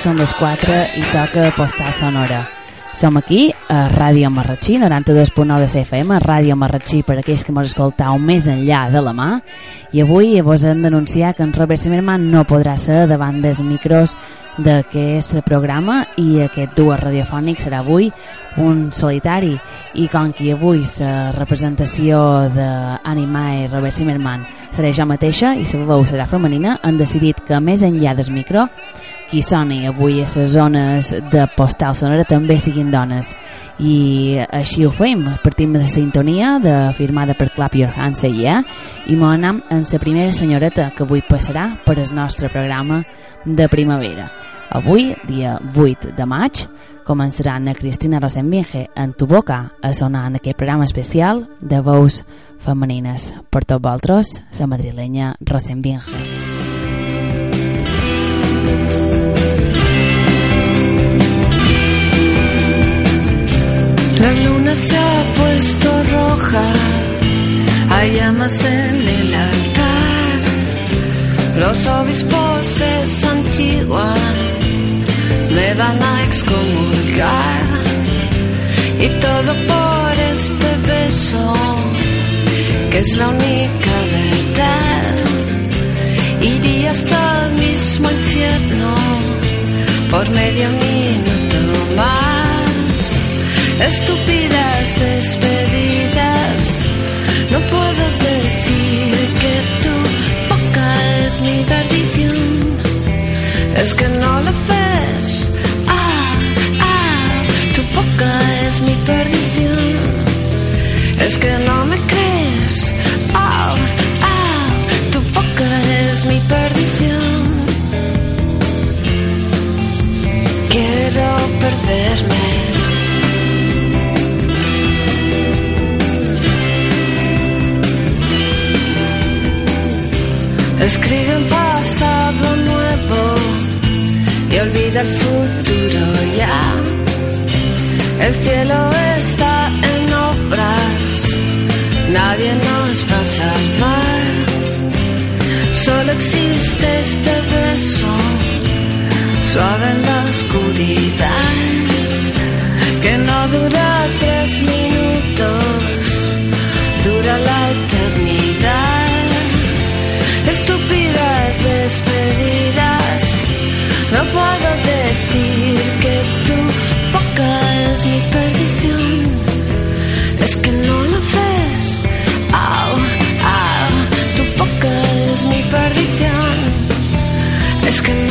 Són les 4 i toca postar sonora. Som aquí a Ràdio Marratxí, 92.9 de CFM, Ràdio Marratxí per aquells que mos escoltau més enllà de la mà i avui vos hem d'anunciar que en Robert Zimmerman no podrà ser davant dels micros d'aquest programa i aquest duo radiofònic serà avui un solitari i com que avui la representació d'Anima i Robert Zimmerman seré jo mateixa i la veu serà femenina han decidit que més enllà del micro qui soni avui a les zones de postal sonora també siguin dones. I així ho fem. Partim de la sintonia de, firmada per Clap Your Hands yeah, i m'ho en la primera senyoreta que avui passarà per el nostre programa de primavera. Avui, dia 8 de maig començarà Ana Cristina Rosenbinge en tu boca a sonar en aquest programa especial de veus femenines. Per tots vosaltres, la madrilenya Rosenbinge La llamas en el altar. Los obispos se santiguan, me van a excomulgar. Y todo por este beso, que es la única verdad. Iría hasta el mismo infierno por medio minuto más estúpidas Es que no me crees. Ah, ah, tu boca es mi perdición. Quiero perderme. Escribe un pasado nuevo y olvida el futuro ya. El cielo está nadie nos va a salvar. Solo existe este beso, suave en la oscuridad, que no dura disconnect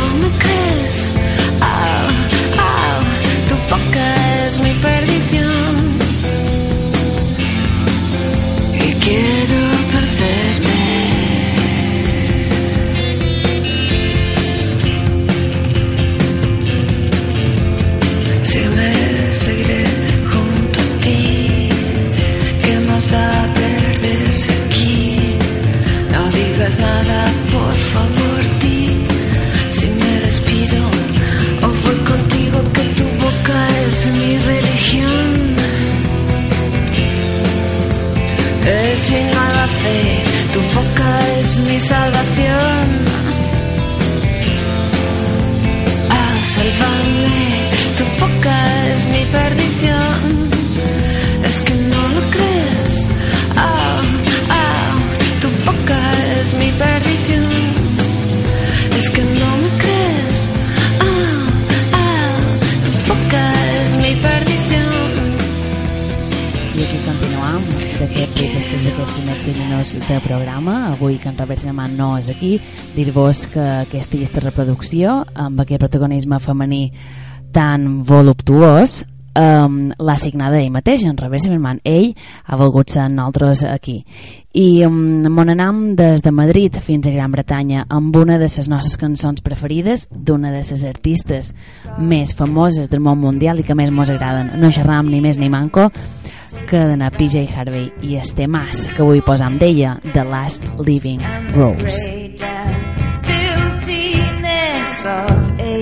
Robert Simeman no és aquí, dir-vos que aquesta llista de reproducció, amb aquest protagonisme femení tan voluptuós, um, l'ha signada ell mateix, en Robert Zimmerman. Ell ha volgut ser nosaltres aquí. I um, m'on anam des de Madrid fins a Gran Bretanya amb una de les nostres cançons preferides d'una de les artistes més famoses del món mundial i que més mos agraden. No xerram ni més ni manco que d'anar PJ Harvey i este mas que avui posam d'ella The Last Living Rose. Filthiness of ages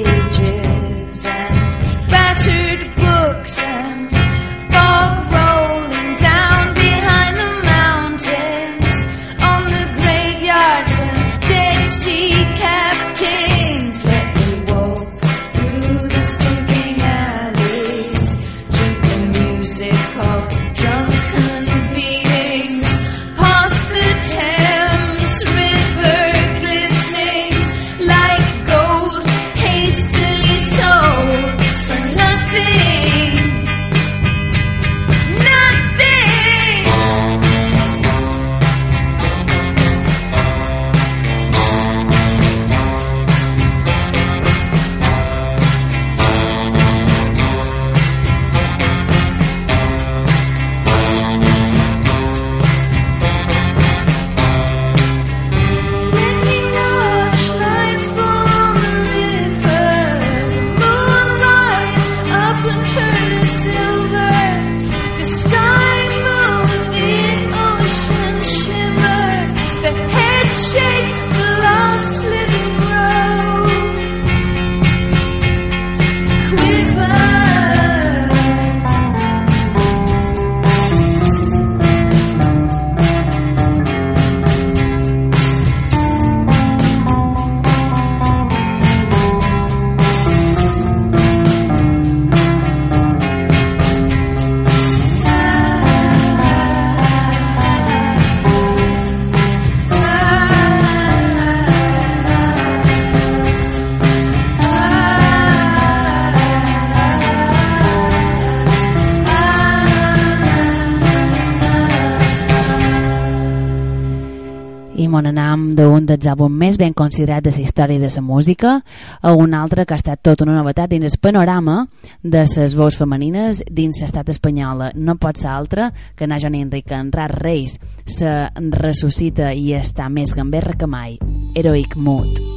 dels àlbums més ben considerat de la història de la música a un altre que ha estat tot una novetat dins el panorama de les veus femenines dins l'estat espanyola. No pot ser altre que anar Joan Enric en Rar Reis se ressuscita i està més gamberra que mai. Heroic Mood.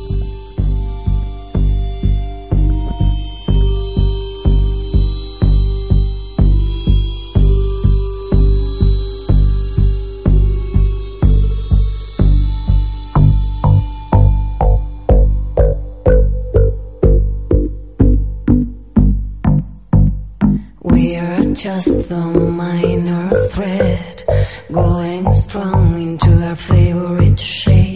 Just the minor thread going strong into our favorite shape.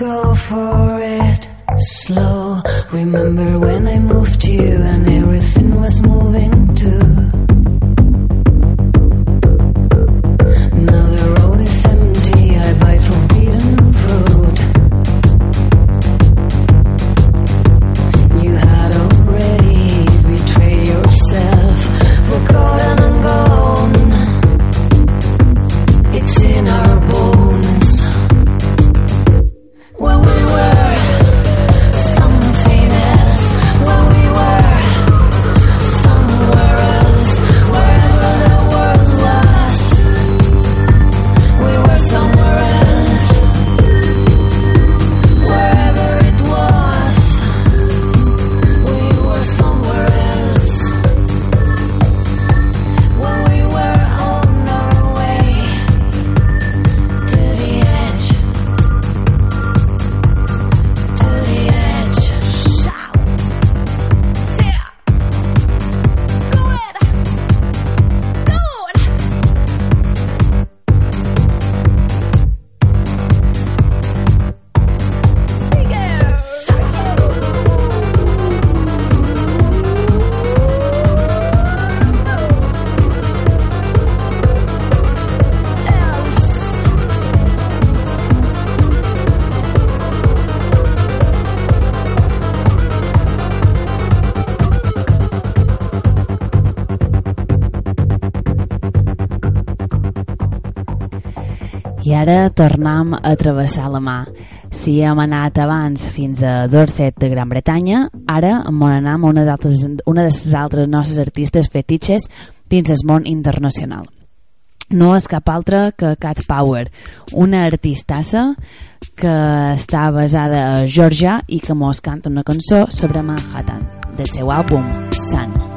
Go for it slow. Remember when I moved you and everything was moving too. Tornem a travessar la mà. Si hem anat abans fins a Dorset de Gran Bretanya, ara en mon anam a una, altres, una de les altres nostres artistes fetitxes dins el món internacional. No és cap altra que Cat Power, una artistassa que està basada a Georgia i que mos canta una cançó sobre Manhattan, del seu àlbum Sun.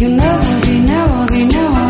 You never, we never, we never.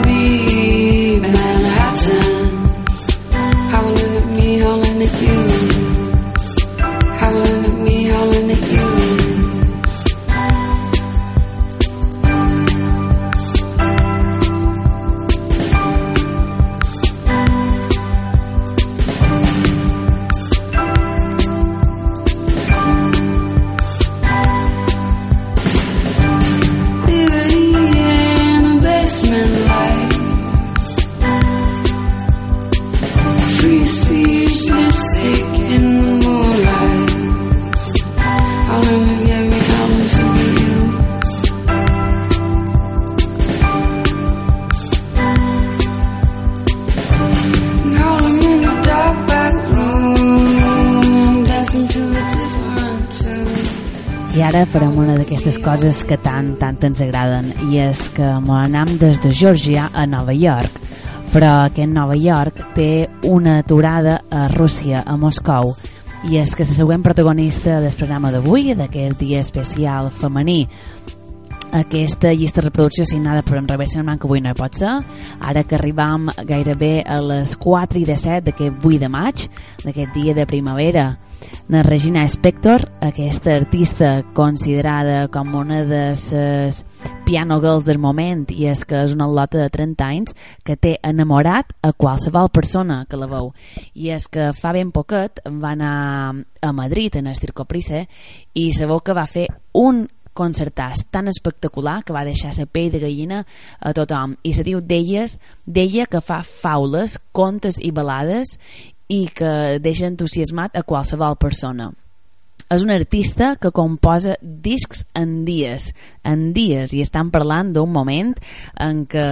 Que tant, tant ens agraden i és que m'anam des de Georgia a Nova York. Però aquest Nova York té una aturada a Rússia, a Moscou i és que la següent protagonista del programa d'avui, d'aquest dia especial femení aquesta llista de reproducció signada per en Revés Cinemant que avui no pot ser. Ara que arribam gairebé a les 4 i 17 d'aquest 8 de maig d'aquest dia de primavera la Regina Spector aquesta artista considerada com una de les piano girls del moment i és que és una lota de 30 anys que té enamorat a qualsevol persona que la veu. I és que fa ben poquet va anar a Madrid en el Circo Price i sabeu que va fer un concertàs tan espectacular que va deixar la pell de gallina a tothom. I se diu d'elles d'ella que fa faules, contes i balades i que deixa entusiasmat a qualsevol persona és un artista que composa discs en dies, en dies, i estan parlant d'un moment en què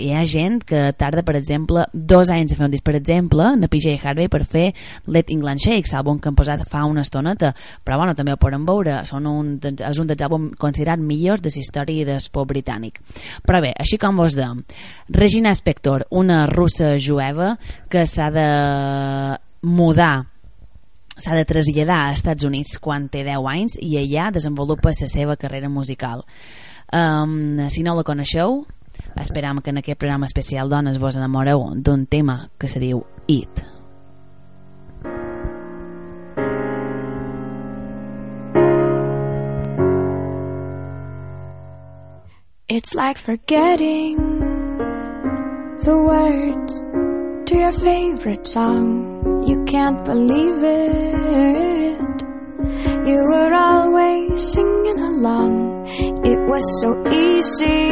hi ha gent que tarda, per exemple, dos anys a fer un disc, per exemple, na PJ Harvey per fer Let England Shake, l'àlbum que han posat fa una estoneta, però bueno, també ho podem veure, són un, és un dels àlbums considerat millors de la història del pop britànic. Però bé, així com vos dèiem, Regina Spector, una russa jueva que s'ha de mudar s'ha de traslladar a Estats Units quan té 10 anys i allà desenvolupa la seva carrera musical. Um, si no la coneixeu, esperam que en aquest programa especial Dones vos enamoreu d'un tema que se diu It. It's like forgetting the words to your favorite song. You can't believe it. You were always singing along. It was so easy.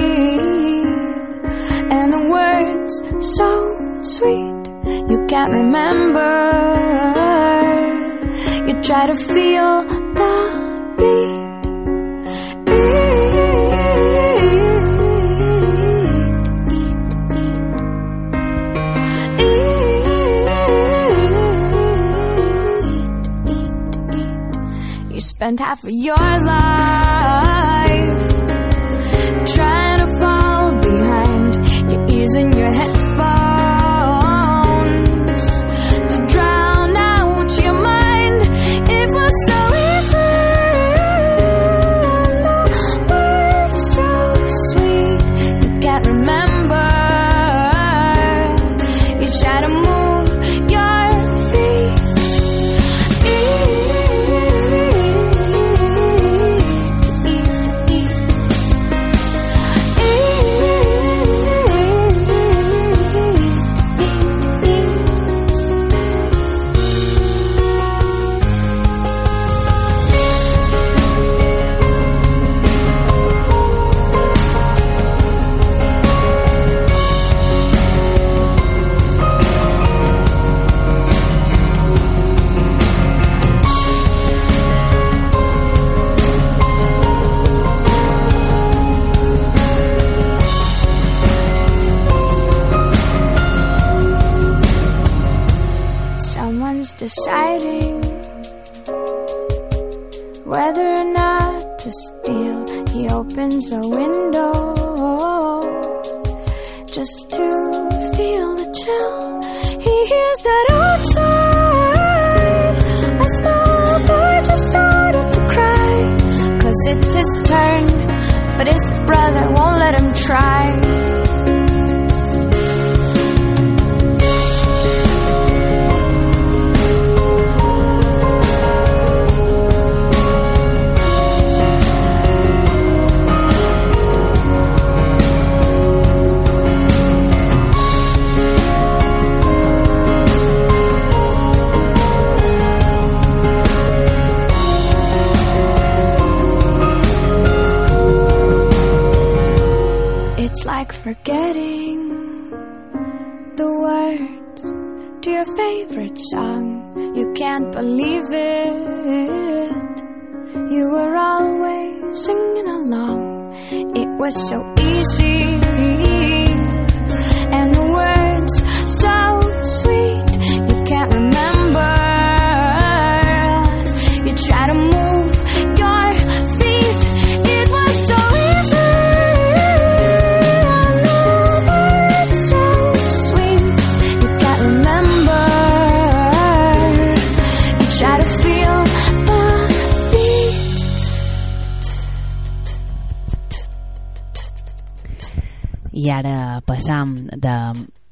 And the words so sweet. You can't remember. You try to feel the beat. You spent half of your life. Trying to fall was so easy. And the words so de,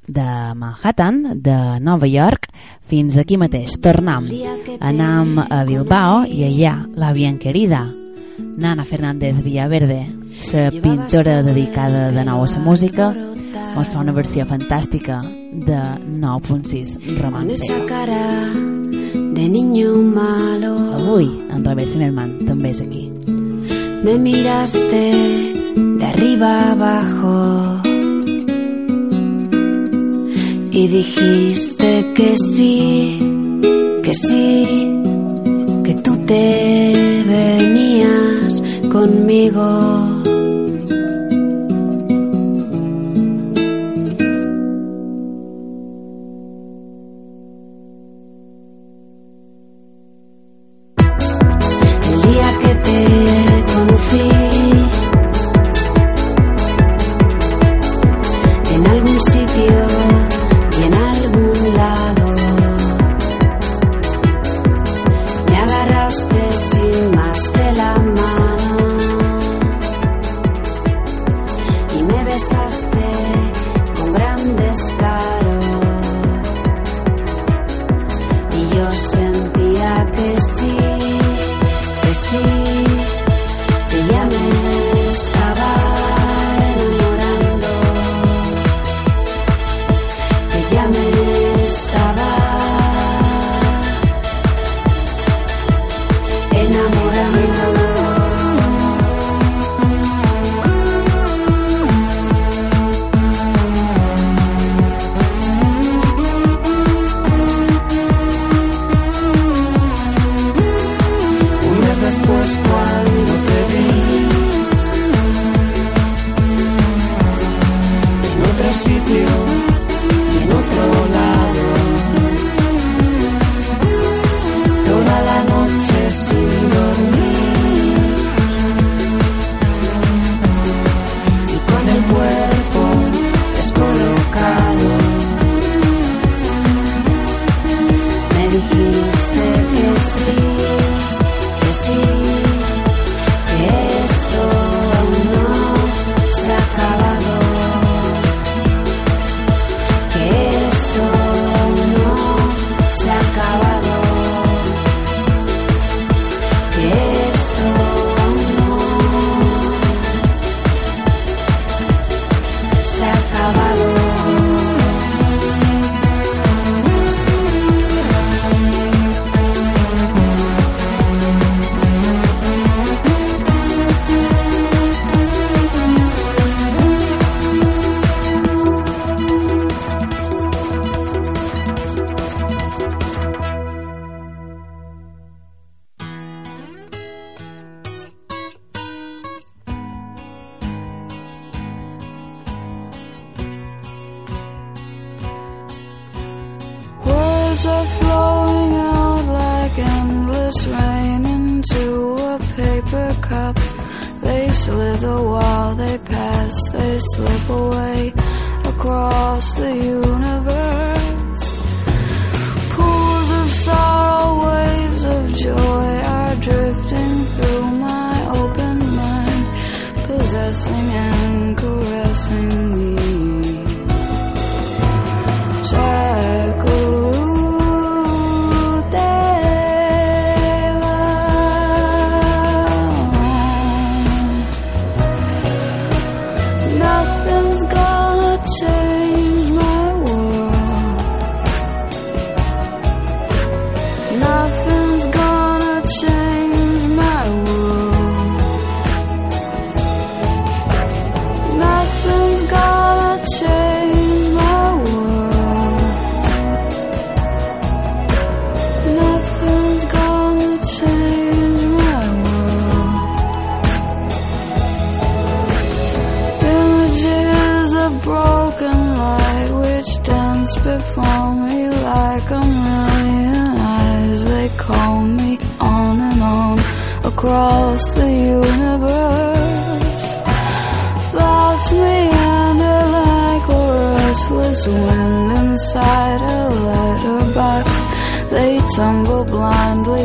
de Manhattan, de Nova York, fins aquí mateix. Tornam, anam a Bilbao i allà la bien querida, Nana Fernández Villaverde, la pintora dedicada de nou a la música, mos fa una versió fantàstica de 9.6 Romanteo. de niño malo. Avui, en Revés Merman també és aquí. Me miraste de arriba abajo y dijiste que sí, que sí, que tú te venías conmigo. words are flowing out like endless rain into a paper cup. They slither while they pass, they slip away across the universe. Pools of sorrow, waves of joy are drifting through my open mind, possessing and caressing me. Inside a letterbox. They tumble blindly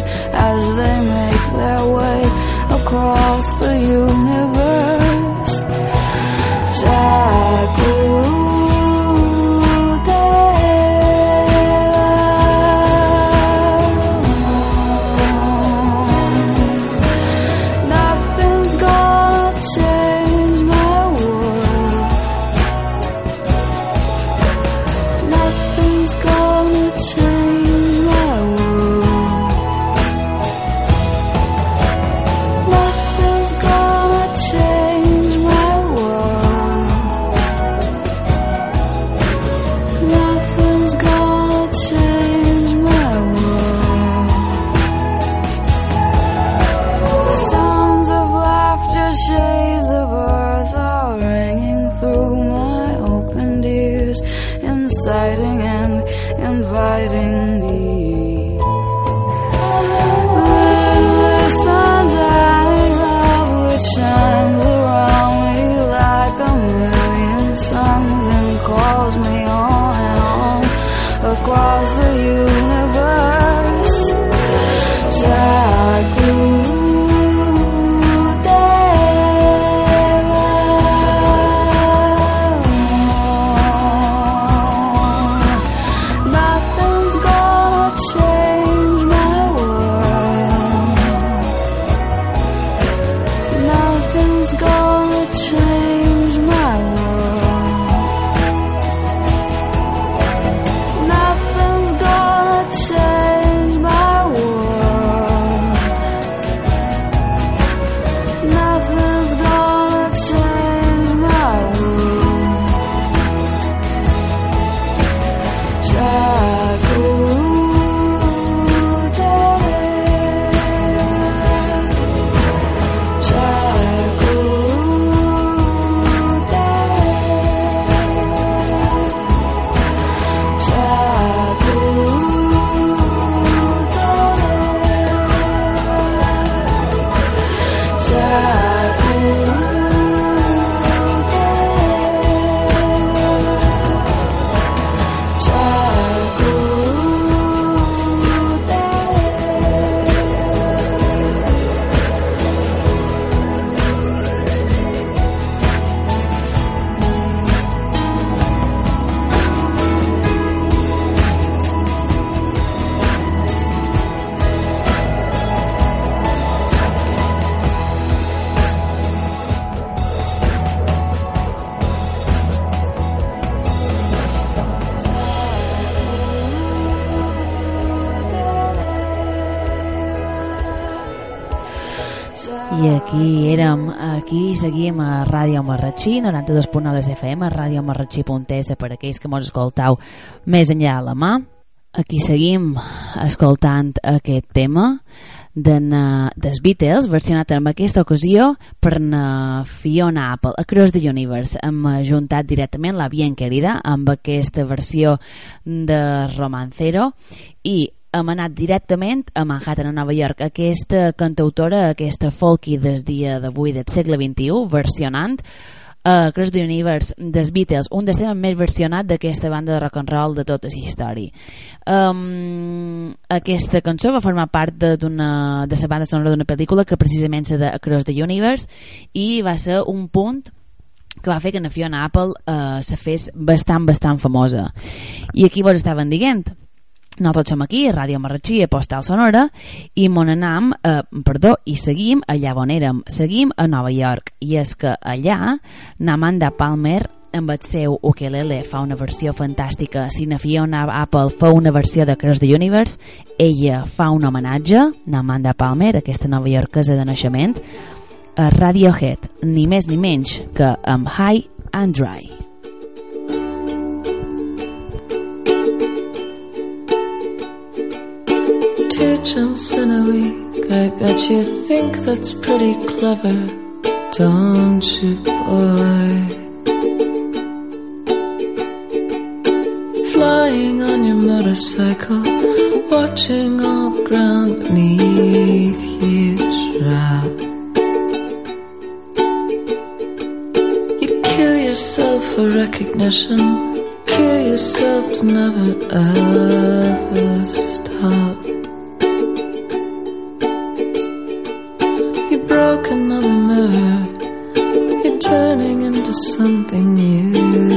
aquí seguim a Ràdio Marratxí, 92.9 de FM, radiomarratxí.es per aquells que mos escoltau més enllà de la mà. Aquí seguim escoltant aquest tema uh, dels Beatles, versionat en aquesta ocasió per na Fiona Apple, Across the Universe. Hem juntat directament la Bien Querida amb aquesta versió de Romancero i hem anat directament a Manhattan, a Nova York. Aquesta cantautora, aquesta folky des dia d'avui del segle XXI, versionant, uh, Cross the Universe dels Beatles, un dels temes més versionats d'aquesta banda de rock and roll de tota la història. Um, aquesta cançó va formar part d'una de la banda sonora d'una pel·lícula que precisament és de Across the Universe i va ser un punt que va fer que na Fiona Apple eh, se fes bastant, bastant famosa. I aquí vos estaven dient nosaltres som aquí, Ràdio Marratxí, a Postal Sonora, i mon anam, eh, perdó, i seguim allà on érem, seguim a Nova York, i és que allà, Namanda Palmer amb el seu ukelele fa una versió fantàstica. Si na Fiona Apple fa una versió de Cross the Universe. Ella fa un homenatge Namanda Palmer, aquesta nova iorquesa de naixement a Radiohead, ni més ni menys que amb High and Dry Two jumps in a week, I bet you think that's pretty clever, don't you, boy? Flying on your motorcycle, watching all the ground beneath you drop. You'd kill yourself for recognition, kill yourself to never ever stop. you're turning into something new.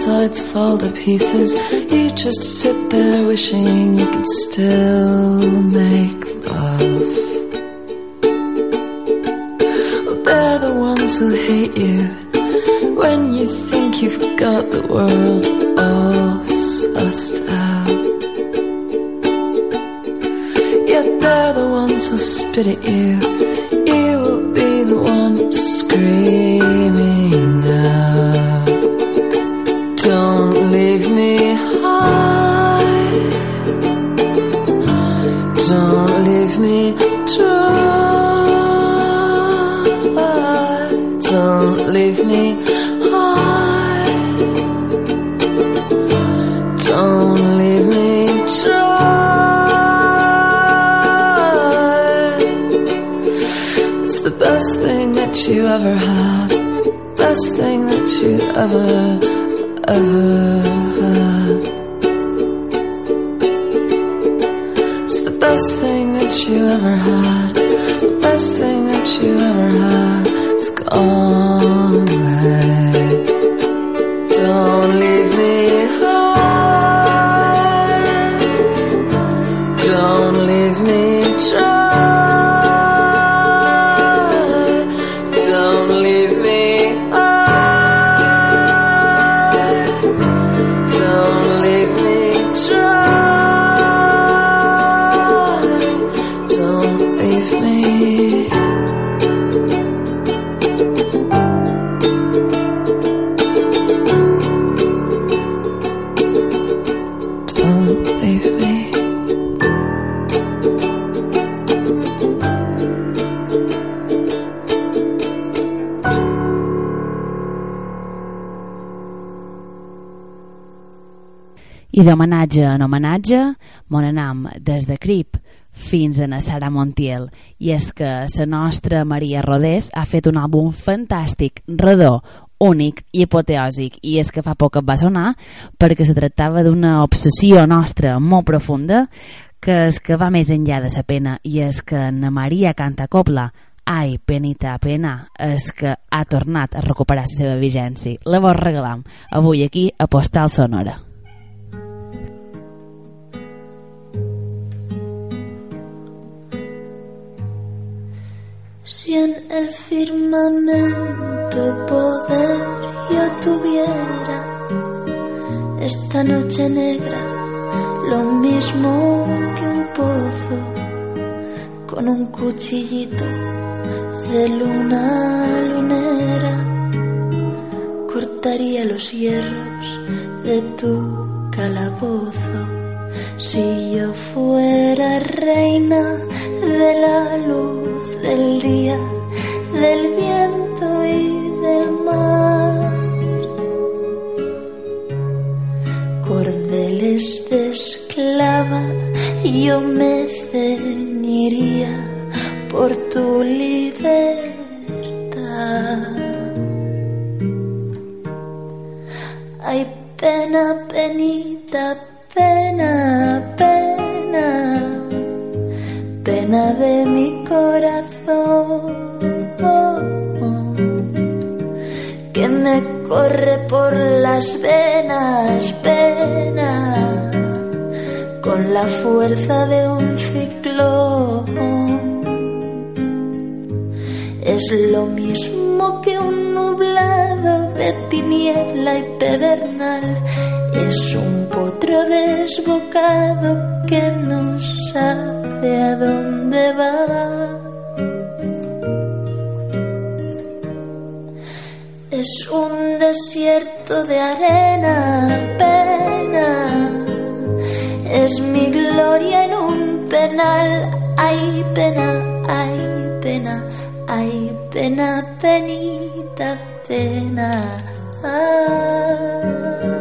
Insides fall to pieces. You just sit there wishing you could still make love. They're the ones who hate you when you think you've got the world all sussed out. Yet they're the ones who spit at you. You will be the one screaming you ever had. Best thing that you ever, ever had. It's the best thing that you ever had. The best thing that you ever had I d'homenatge en homenatge, mon anam des de Crip fins a Sara Montiel. I és que la nostra Maria Rodés ha fet un àlbum fantàstic, redó, únic i apoteòsic. I és que fa poc et va sonar perquè se tractava d'una obsessió nostra molt profunda que és que va més enllà de la pena. I és que na Maria canta copla. Ai, penita, pena és que ha tornat a recuperar la seva vigència. La vos regalam avui aquí a Postal Sonora Si en el firmamento poder yo tuviera esta noche negra, lo mismo que un pozo con un cuchillito de luna lunera, cortaría los hierros de tu calabozo. Si yo fuera reina de la luz del día, del viento y del mar. Cordeles de esclava, yo me ceñiría por tu libertad. Ay, pena, penita, pena, pena pena de mi corazón que me corre por las venas, pena con la fuerza de un ciclón. Es lo mismo que un nublado de tiniebla y pedernal. Es un desbocado que no sabe a dónde va. Es un desierto de arena, pena. Es mi gloria en un penal. Hay pena, hay pena, hay pena, penita, pena. Ah.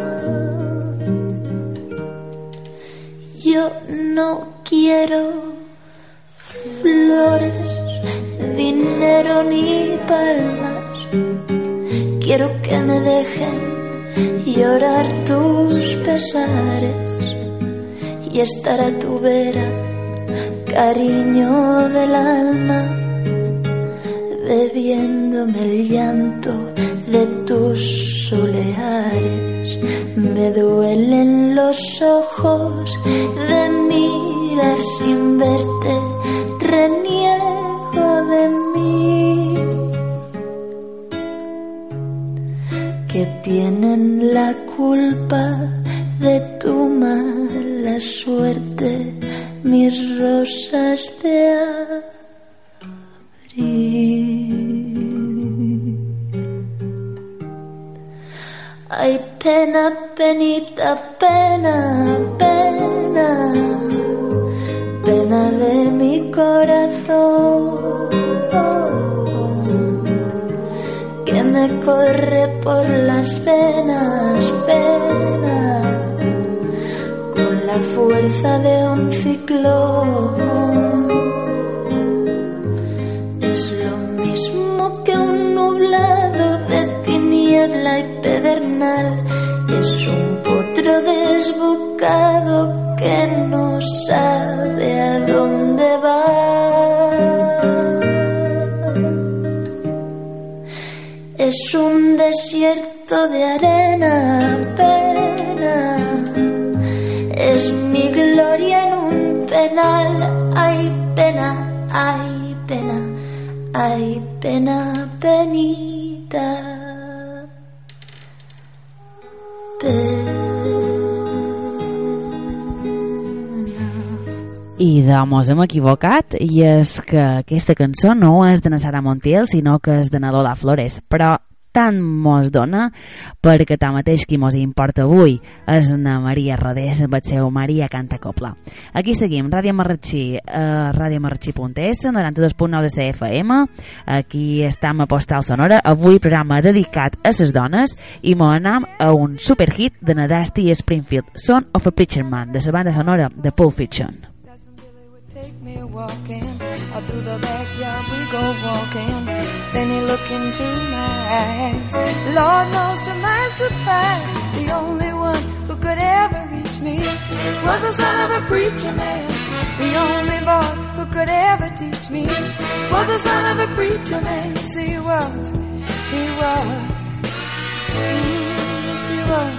Yo no quiero flores, dinero ni palmas. Quiero que me dejen llorar tus pesares y estar a tu vera, cariño del alma, bebiéndome el llanto de tus soleares. Me duelen los ojos de mirar sin verte, reniego de mí. Que tienen la culpa de tu mala suerte, mis rosas de abril. Ay, pena, penita, pena, pena, pena de mi corazón, que me corre por las venas, pena, con la fuerza de un ciclón. Es un desierto de arena, pena. Es mi gloria en un penal. Hay pena, hay pena, hay pena, penita. I doncs hem equivocat i és que aquesta cançó no és de Sara Montiel sinó que és de Lola Flores però tant mos dona perquè tanmateix qui mos importa avui és na Maria Rodés el seu Maria Canta Copla. Aquí seguim, Ràdio Marratxí, eh, radiomarratxí.es, 92.9 de CFM, aquí estem a Postal Sonora, avui programa dedicat a les dones i m'ho anem a un superhit de Nadasti Springfield, Son of a Preacher Man, de la banda sonora de Pulp Fiction. Take me walking through the backyard go walking. Then he look into my eyes. Lord knows to my surprise, the only one who could ever reach me was the son of a preacher man. The only boy who could ever teach me was the son of a preacher man. Yes, he was. He was. Yes, he was.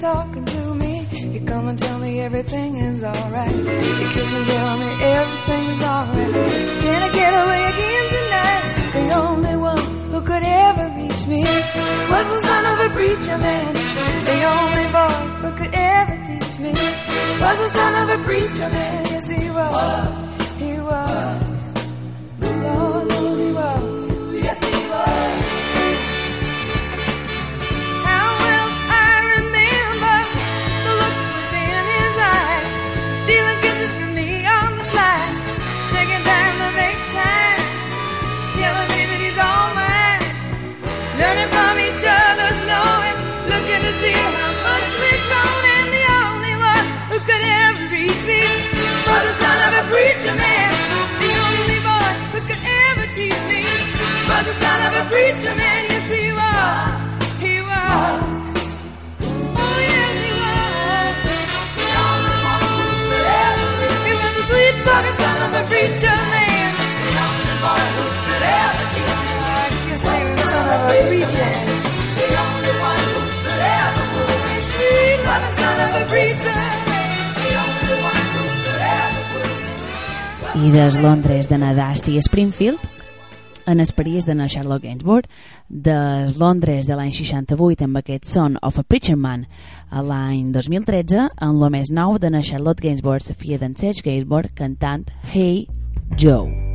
Talking to me, You come and tell me everything is alright. He kiss and tell me everything is alright. Can I get away again tonight? The only one who could ever reach me was the son of a preacher man. The only boy who could ever teach me was the son of a preacher man. Yes. He was. Preacher man, the only boy who could ever teach me was the son of a preacher man. Yes, he was. He was. Oh, yes, he was. He was the sweet son of a preacher man. Teach he was the son of a preacher. The only one who could ever fool me. Son of a preacher I des Londres de na Springfield en el París de na Charlotte Gainsbourg, des Londres de l'any 68 amb aquest Son of a Preacher Man, a l'any 2013 en lo més nou de na Charlotte Gainsbourg, la filla d'en Serge Gainsbourg, cantant Hey Joe.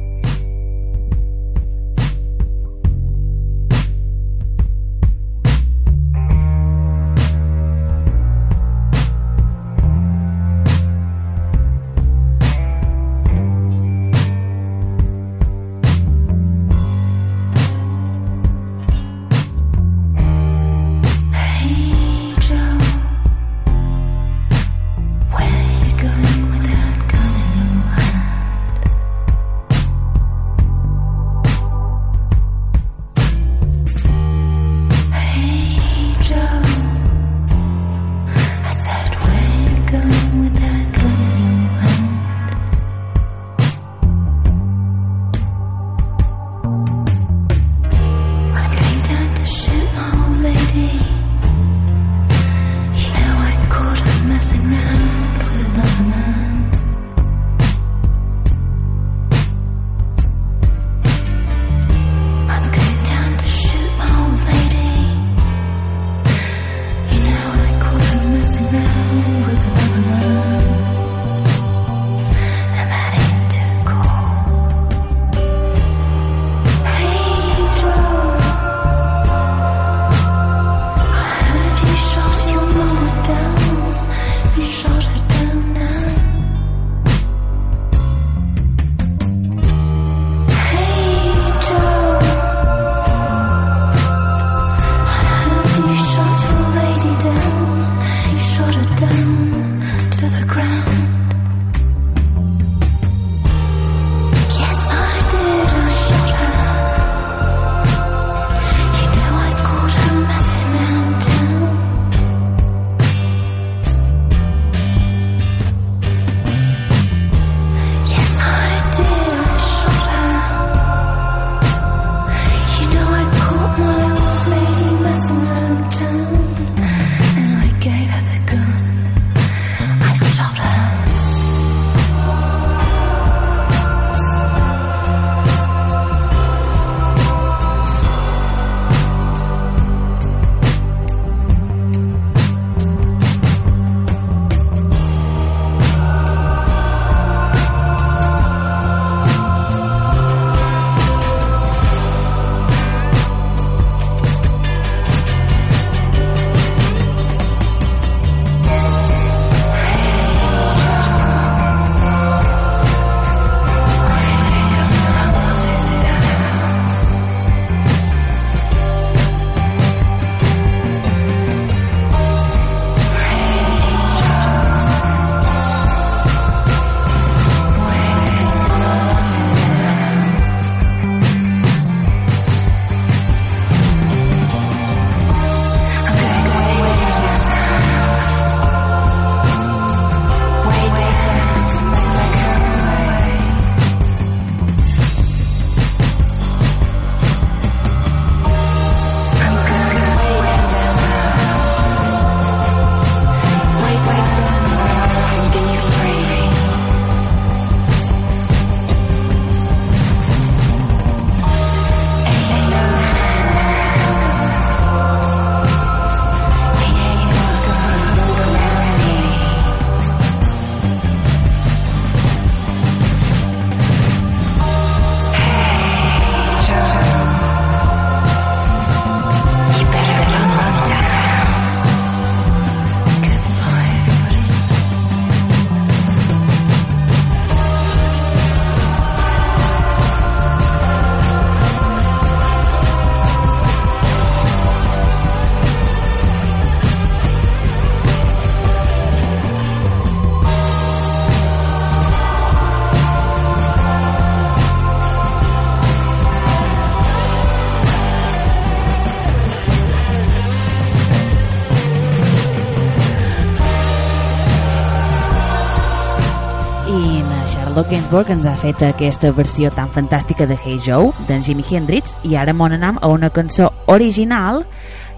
Gainsbourg ens ha fet aquesta versió tan fantàstica de Hey Joe, d'en Jimi Hendrix, i ara m'on anem a una cançó original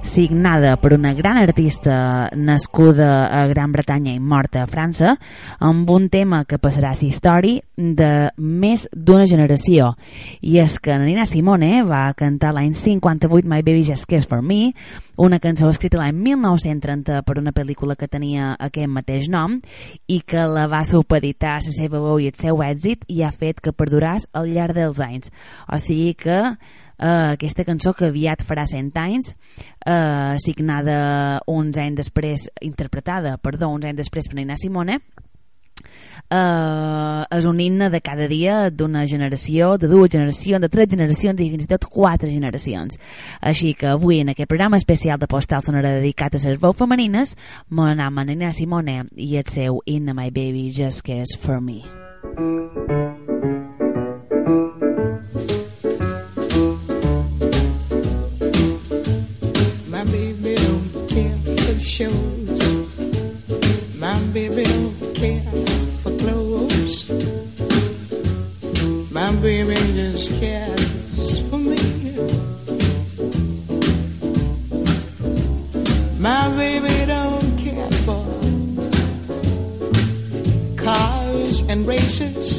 signada per una gran artista nascuda a Gran Bretanya i morta a França, amb un tema que passarà a la història de més d'una generació. I és que Nina Simone va cantar l'any 58 My Baby Just Kiss For Me, una cançó escrita l'any 1930 per una pel·lícula que tenia aquest mateix nom i que la va supeditar a la seva veu i el seu èxit i ha fet que perduràs al llarg dels anys. O sigui que eh, aquesta cançó que aviat farà 100 anys eh, signada uns anys després interpretada, perdó, uns anys després per Nina Simone eh, és un himne de cada dia d'una generació, de dues generacions, de tres generacions i fins i tot quatre generacions. Així que avui en aquest programa especial de Postal Sonora dedicat a les veus femenines m'anem a Nina Simone i el seu In My Baby Just Cares For Me. My shows. My baby don't care for clothes. My baby just cares for me. My baby don't care for cars and races.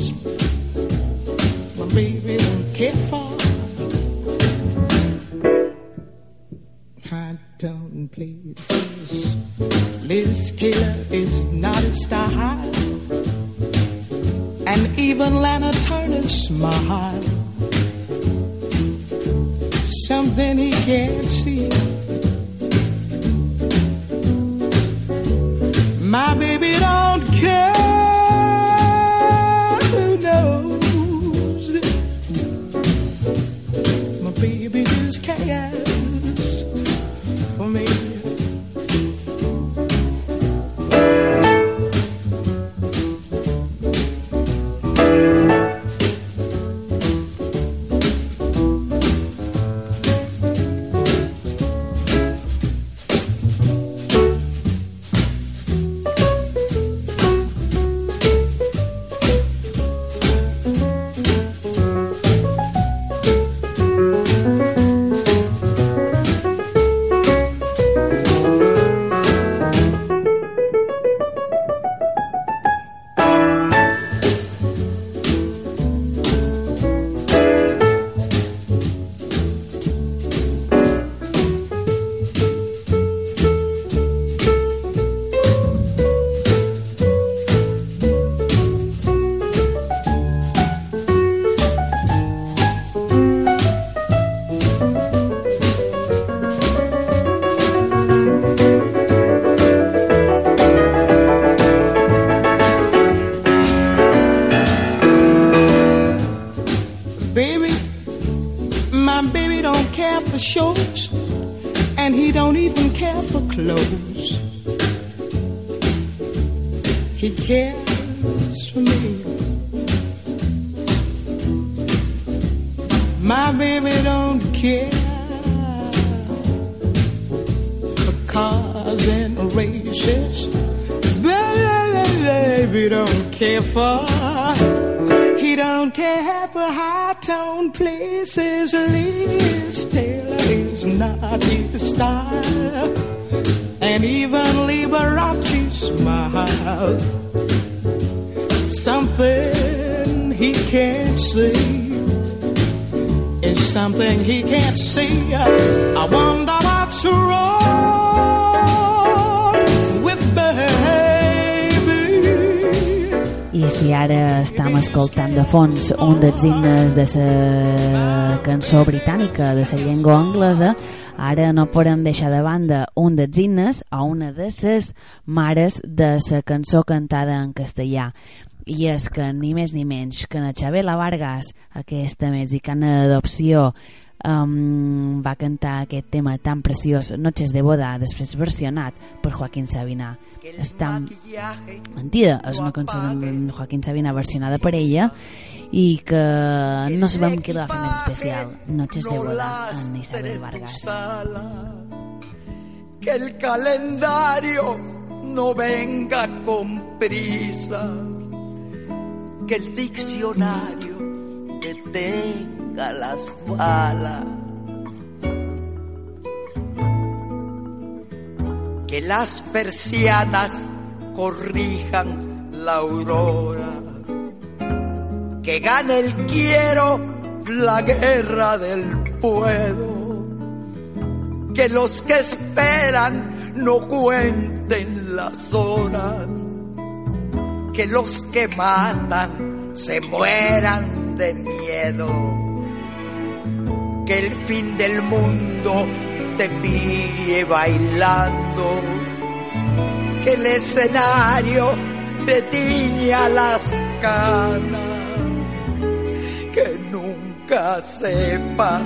He cares for me. My baby don't care for cars and races. Baby don't care for he don't care for high tone places. Liz Taylor is not his style. And even Liberace smile. Something he can't see is something he can't see. I wonder what's wrong with baby. I si ara estem escoltant de fons un dels himnes de la cançó britànica de la llengua anglesa, ara no podem deixar de banda un dels himnes o una de les mares de la cançó cantada en castellà. I és que ni més ni menys que na Xabela Vargas, aquesta mexicana d'adopció, um, va cantar aquest tema tan preciós, Noches de boda, després versionat per Joaquín Sabina. Està mentida, és una cançó de Joaquín Sabina versionada per ella i que no sabem qui la va fer més especial, Noches de boda, en Isabel Vargas. Que el calendario no venga con prisa. que el diccionario detenga las balas. Que las persianas corrijan la aurora. Que gane el quiero la guerra del puedo. Que los que esperan no cuenten las horas. Que los que matan se mueran de miedo. Que el fin del mundo te pille bailando. Que el escenario te tiña las canas. Que nunca sepas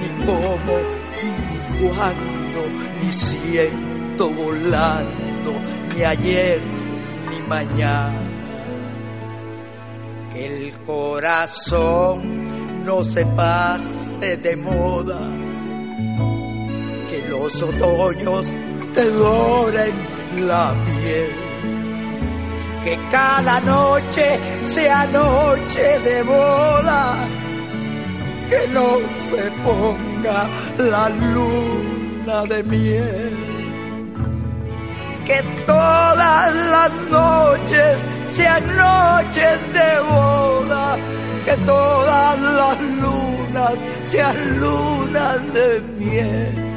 ni cómo, ni cuándo, ni siento volando, ni ayer, ni mañana. Que el corazón no se pase de moda. Que los otoños te doren la piel. Que cada noche sea noche de boda. Que no se ponga la luna de miel. Que todas las noches sean noches de boda. Que todas las lunas sean lunas de miel.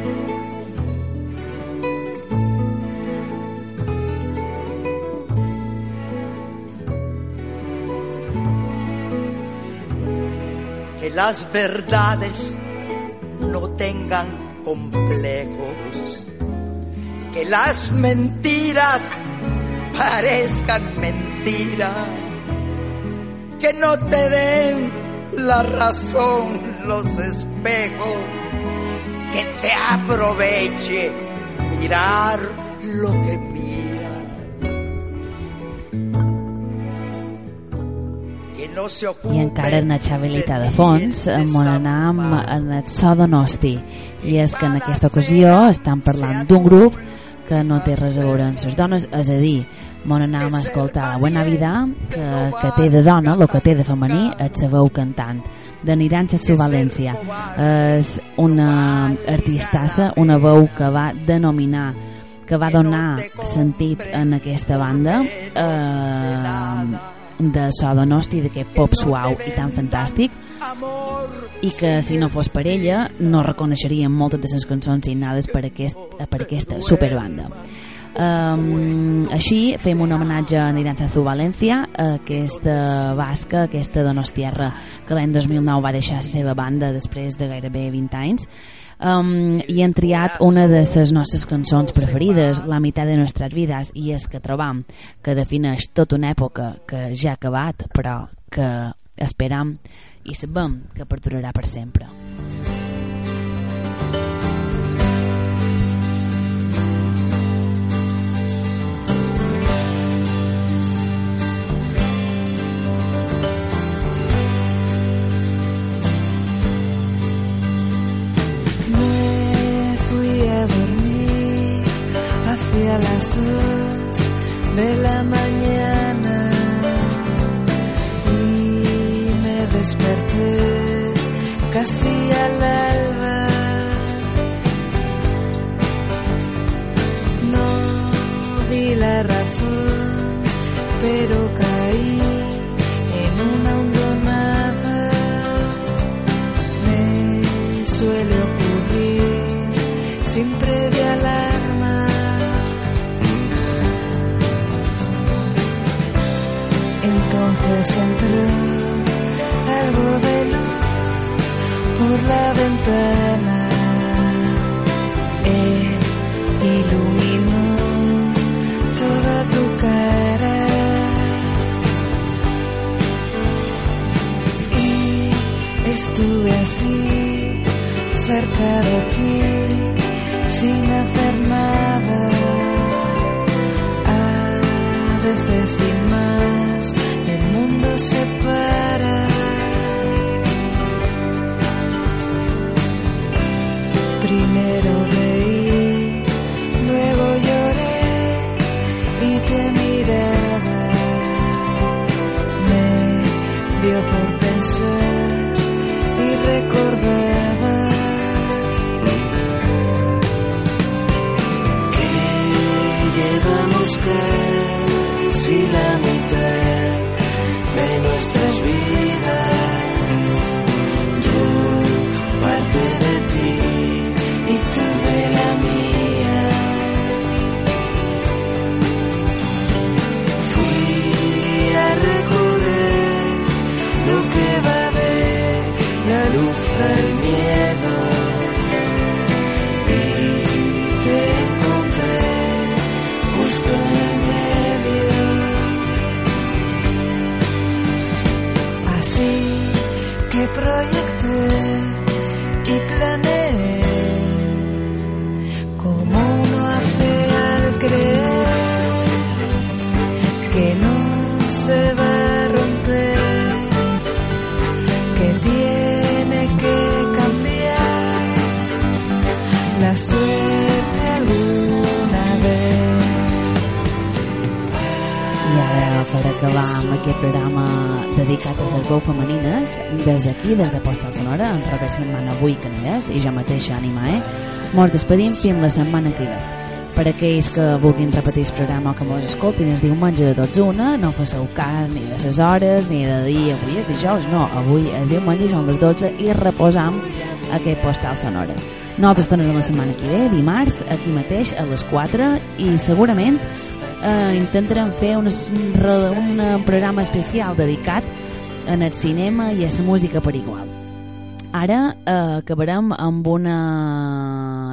Que las verdades no tengan complejos, que las mentiras parezcan mentiras, que no te den la razón los espejos, que te aproveche mirar lo que I encara en la xavelita de fons eh, mon anam en el so d'Onosti i és que en aquesta ocasió estan parlant d'un grup que no té res a veure amb les dones, és a dir, mon anam a escoltar la Buena Vida que, que té de dona, el que té de femení la veu cantant. De Niranxa Su València. És una artistassa una veu que va denominar que va donar sentit en aquesta banda. eh, de so d'Onosti, d'aquest pop suau i tan fantàstic. I que si no fos per ella no reconeixeríem moltes de les cançons signades per, aquest, per aquesta superbanda. Um, així fem un homenatge a Niranza Zu València aquesta basca, aquesta donostierra que l'any 2009 va deixar la seva banda després de gairebé 20 anys um, i hem triat una de les nostres cançons preferides, La meitat de nostres vides i és que trobam que defineix tota una època que ja ha acabat però que esperam i sabem que perdurarà per sempre. Me hacia las dos de la mañana y me desperté casi al alba. No di la razón, pero caí Entonces entró algo de luz por la ventana. Él iluminó toda tu cara. Y estuve así cerca de ti sin hacer nada. A veces sin más mundo. Primero reí, luego lloré y te miraba. Me dio por pensar y recordaba. Que llevamos casi la nuestras vidas. Amb aquest programa dedicat a les veus femenines, des d'aquí, des de Postal Sonora, en Robert Setmana avui Canelles i jo mateixa Ànima, eh? Mos despedim fins la setmana que ve. Per aquells que vulguin repetir el programa o que mos escoltin el diumenge de 12 a 1, no faceu cas ni de les hores, ni de dir avui és dijous, no, avui és diumenge i són les 12 i reposam aquest Postal Sonora. Nosaltres tornem la setmana que ve, dimarts, aquí mateix, a les 4, i segurament eh, intentarem fer un, un programa especial dedicat en el cinema i a la música per igual. Ara eh, acabarem amb una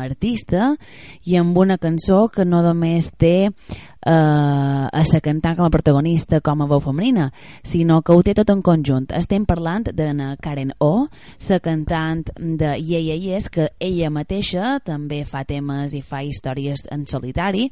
artista i amb una cançó que no només té eh, a la cantant com a protagonista com a veu femenina, sinó que ho té tot en conjunt. Estem parlant de na Karen O, la cantant de Yeah Yeah Yes, que ella mateixa també fa temes i fa històries en solitari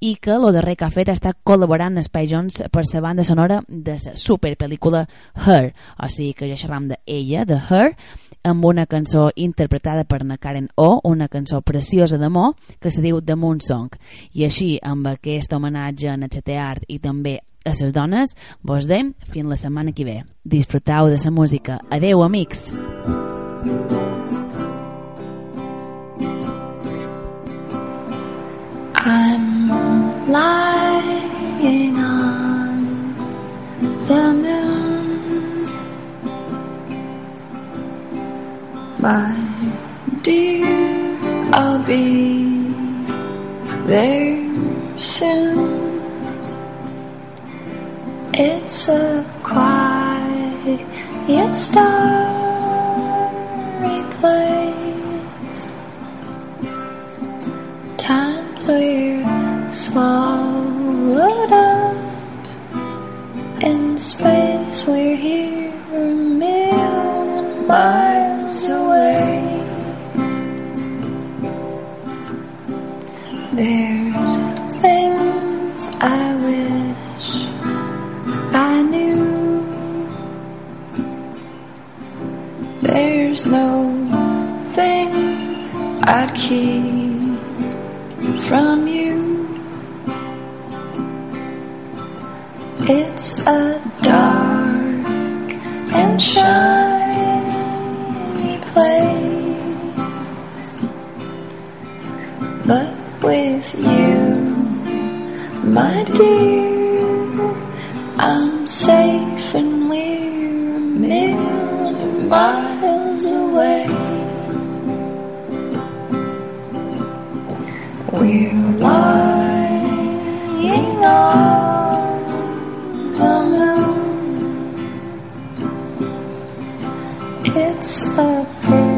i que el darrer que ha fet està col·laborant amb Spy Jones per la banda sonora de la superpel·lícula Her, o sigui que ja xerram de ella, de Her, amb una cançó interpretada per na Karen O, una cançó preciosa d'amor que se diu The Moon Song. I així, amb aquest homenatge a Netxete Art i també a les dones, vos dem fins la setmana que ve. Disfrutau de la música. Adeu, amics! I'm lying on the moon, my dear. I'll be there soon. It's a quiet, starry place. Times we're swallowed up in space. We're here a million miles away. There's There's no thing I'd keep from you. It's a dark and shiny place, but with you, my dear, I'm safe miles away. We're lying on the moon. It's a